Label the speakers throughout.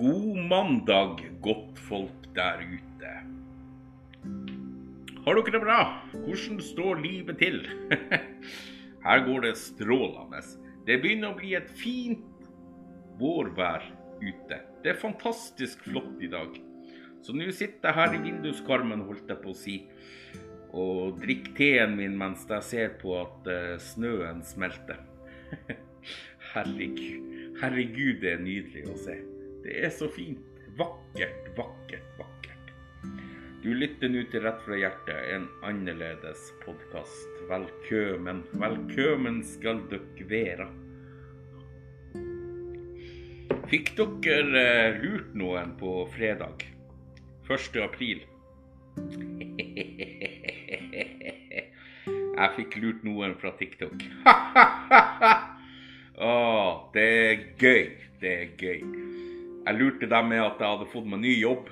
Speaker 1: God mandag, godt folk der ute. Har dere det bra? Hvordan står livet til? Her går det strålende. Det begynner å bli et fint vårvær ute. Det er fantastisk flott i dag. Så nå sitter jeg her i vinduskarmen, holdt jeg på å si, og drikker teen min mens jeg ser på at eh, snøen smelter. Herregud, herregud, det er nydelig å se. Det er så fint. Vakkert, vakkert, vakkert. Du lytter nå til Rett fra hjertet, en annerledes podkast. Velkommen, velkommen skal dere være. Fikk dere eh, lurt noen på fredag? 1. april. Jeg fikk lurt noen fra TikTok. Åh, det er gøy. Det er gøy. Jeg lurte dem med at jeg hadde fått meg ny jobb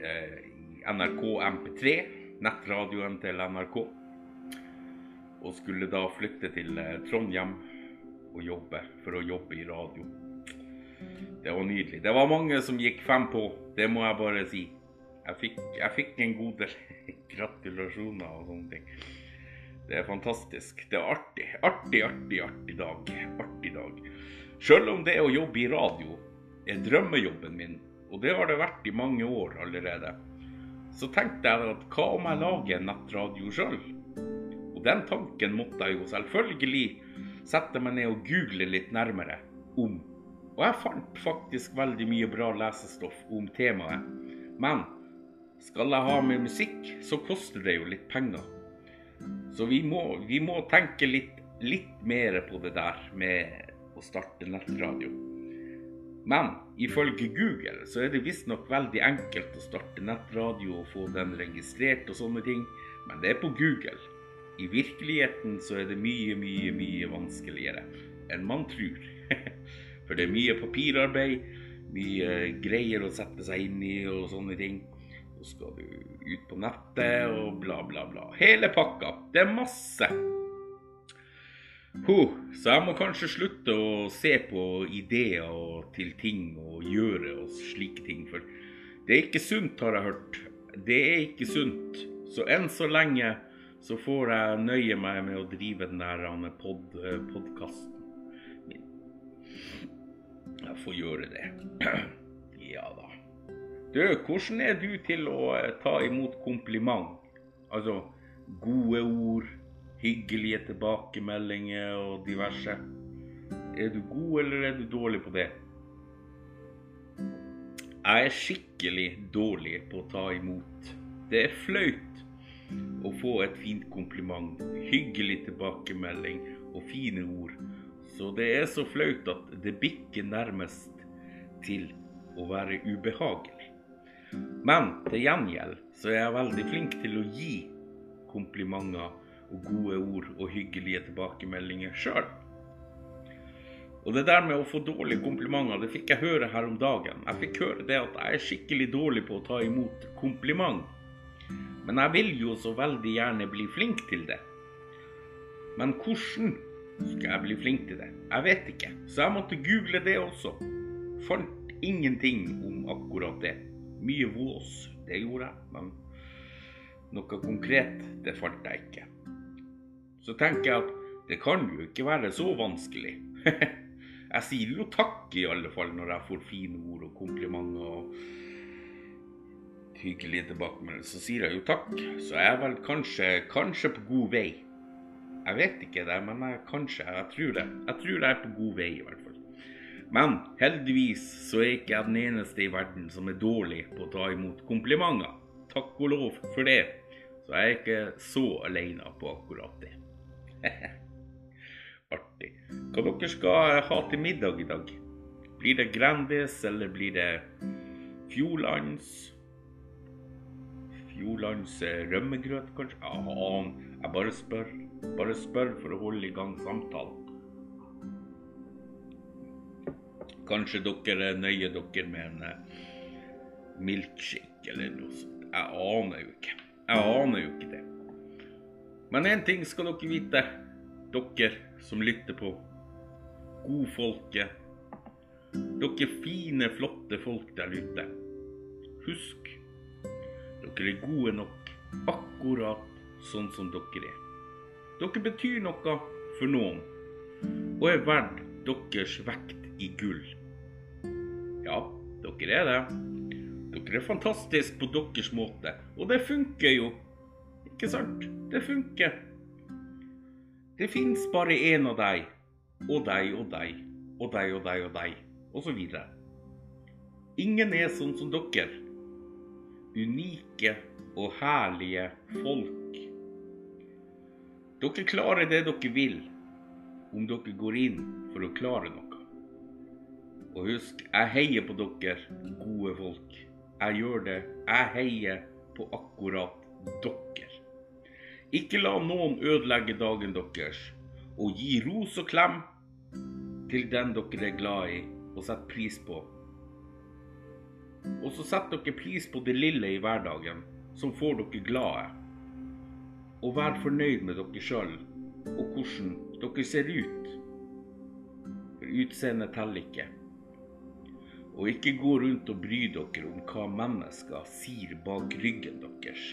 Speaker 1: eh, i NRK MP3, nettradioen til NRK. Og skulle da flytte til eh, Trondheim og jobbe for å jobbe i radio. Det var nydelig. Det var mange som gikk fem på, det må jeg bare si. Jeg fikk, jeg fikk en god del gratulasjoner og sånne ting. Det er fantastisk. Det er artig. Artig, artig, artig dag. Artig dag. Sjøl om det å jobbe i radio er drømmejobben min, og det har det vært i mange år allerede, så tenkte jeg at hva om jeg lager en nettradio sjøl? Og den tanken måtte jeg jo selvfølgelig sette meg ned og google litt nærmere om. Og jeg fant faktisk veldig mye bra lesestoff om temaet. Men skal jeg ha med musikk, så koster det jo litt penger. Så vi må, vi må tenke litt, litt mer på det der med å starte nettradio. Men ifølge Google så er det visstnok veldig enkelt å starte nettradio og få den registrert og sånne ting, men det er på Google. I virkeligheten så er det mye, mye, mye vanskeligere enn man tror. For det er mye papirarbeid, mye greier å sette seg inn i og sånne ting. Så skal du ut på nettet og bla, bla, bla. Hele pakka. Det er masse. Huh, så jeg må kanskje slutte å se på ideer og til ting og gjøre og slike ting. For det er ikke sunt, har jeg hørt. Det er ikke sunt. Så enn så lenge så får jeg nøye meg med å drive den der pod, podkasten min. Jeg får gjøre det. Ja da. Du, hvordan er du til å ta imot kompliment? Altså gode ord, hyggelige tilbakemeldinger og diverse. Er du god, eller er du dårlig på det? Jeg er skikkelig dårlig på å ta imot. Det er flaut å få et fint kompliment, hyggelig tilbakemelding og fine ord. Så det er så flaut at det bikker nærmest til å være ubehagelig. Men til gjengjeld så er jeg veldig flink til å gi komplimenter og gode ord og hyggelige tilbakemeldinger sjøl. Og det der med å få dårlige komplimenter, det fikk jeg høre her om dagen. Jeg fikk høre det at jeg er skikkelig dårlig på å ta imot kompliment. Men jeg vil jo så veldig gjerne bli flink til det. Men hvordan skal jeg bli flink til det? Jeg vet ikke. Så jeg måtte google det også. Fant ingenting om akkurat det. Mye vås, det gjorde jeg, men noe konkret, det fant jeg ikke. Så tenker jeg at det kan jo ikke være så vanskelig. jeg sier jo takk i alle fall når jeg får fine ord og komplimenter og hyggelige tilbakemeldinger. Så sier jeg jo takk. Så jeg er vel kanskje, kanskje på god vei. Jeg vet ikke det, men jeg, kanskje. Jeg tror det. Jeg tror jeg er på god vei, i hvert fall. Men heldigvis så er ikke jeg den eneste i verden som er dårlig på å ta imot komplimenter. Takk og lov for det. Så jeg er ikke så alene på akkurat det. Artig. Hva dere skal ha til middag i dag? Blir det Grandis, eller blir det Fjordlands? Fjordlands rømmegrøt, kanskje? Ja, jeg bare spør. Bare spør for å holde i gang samtalen. Kanskje dere nøyer dere med en uh, milkshake eller noe sånt. Jeg aner jo ikke. Jeg aner jo ikke det. Men én ting skal dere vite, dere som lytter på. Godfolket. dere fine, flotte folk der ute. Husk, dere er gode nok akkurat sånn som dere er. Dere betyr noe for noen, og er verdt deres vekt i gull. Ja, dere er det. Dere er fantastiske på deres måte, og det funker jo. Ikke sant? Det funker. Det fins bare én av deg, og deg og deg, og deg og deg og deg, og så videre. Ingen er sånn som dere. Unike og herlige folk. Dere klarer det dere vil, om dere går inn for å klare noe. Og husk, jeg heier på dere, gode folk. Jeg gjør det. Jeg heier på akkurat dere. Ikke la noen ødelegge dagen deres, og gi ros og klem til den dere er glad i og setter pris på. Og så setter dere pris på det lille i hverdagen som får dere glade. Og vær fornøyd med dere sjøl og hvordan dere ser ut. For utseendet teller ikke. Og ikke gå rundt og bry dere om hva mennesker sier bak ryggen deres.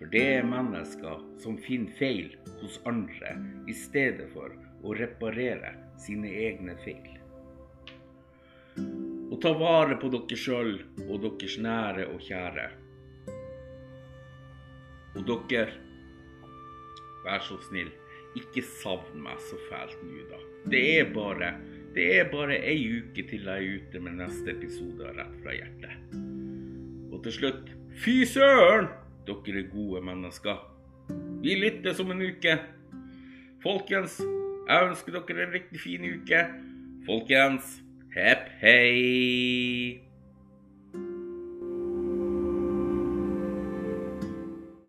Speaker 1: For det er mennesker som finner feil hos andre i stedet for å reparere sine egne feil. Og ta vare på dere sjøl og deres nære og kjære. Og dere, vær så snill, ikke savn meg så fælt nå, da. Det er bare det er bare ei uke til jeg er ute med neste episode av Rett fra hjertet. Og til slutt fy søren! Dere er gode mennesker. Vi lyttes om en uke. Folkens, jeg ønsker dere en riktig fin uke. Folkens, hepp hei!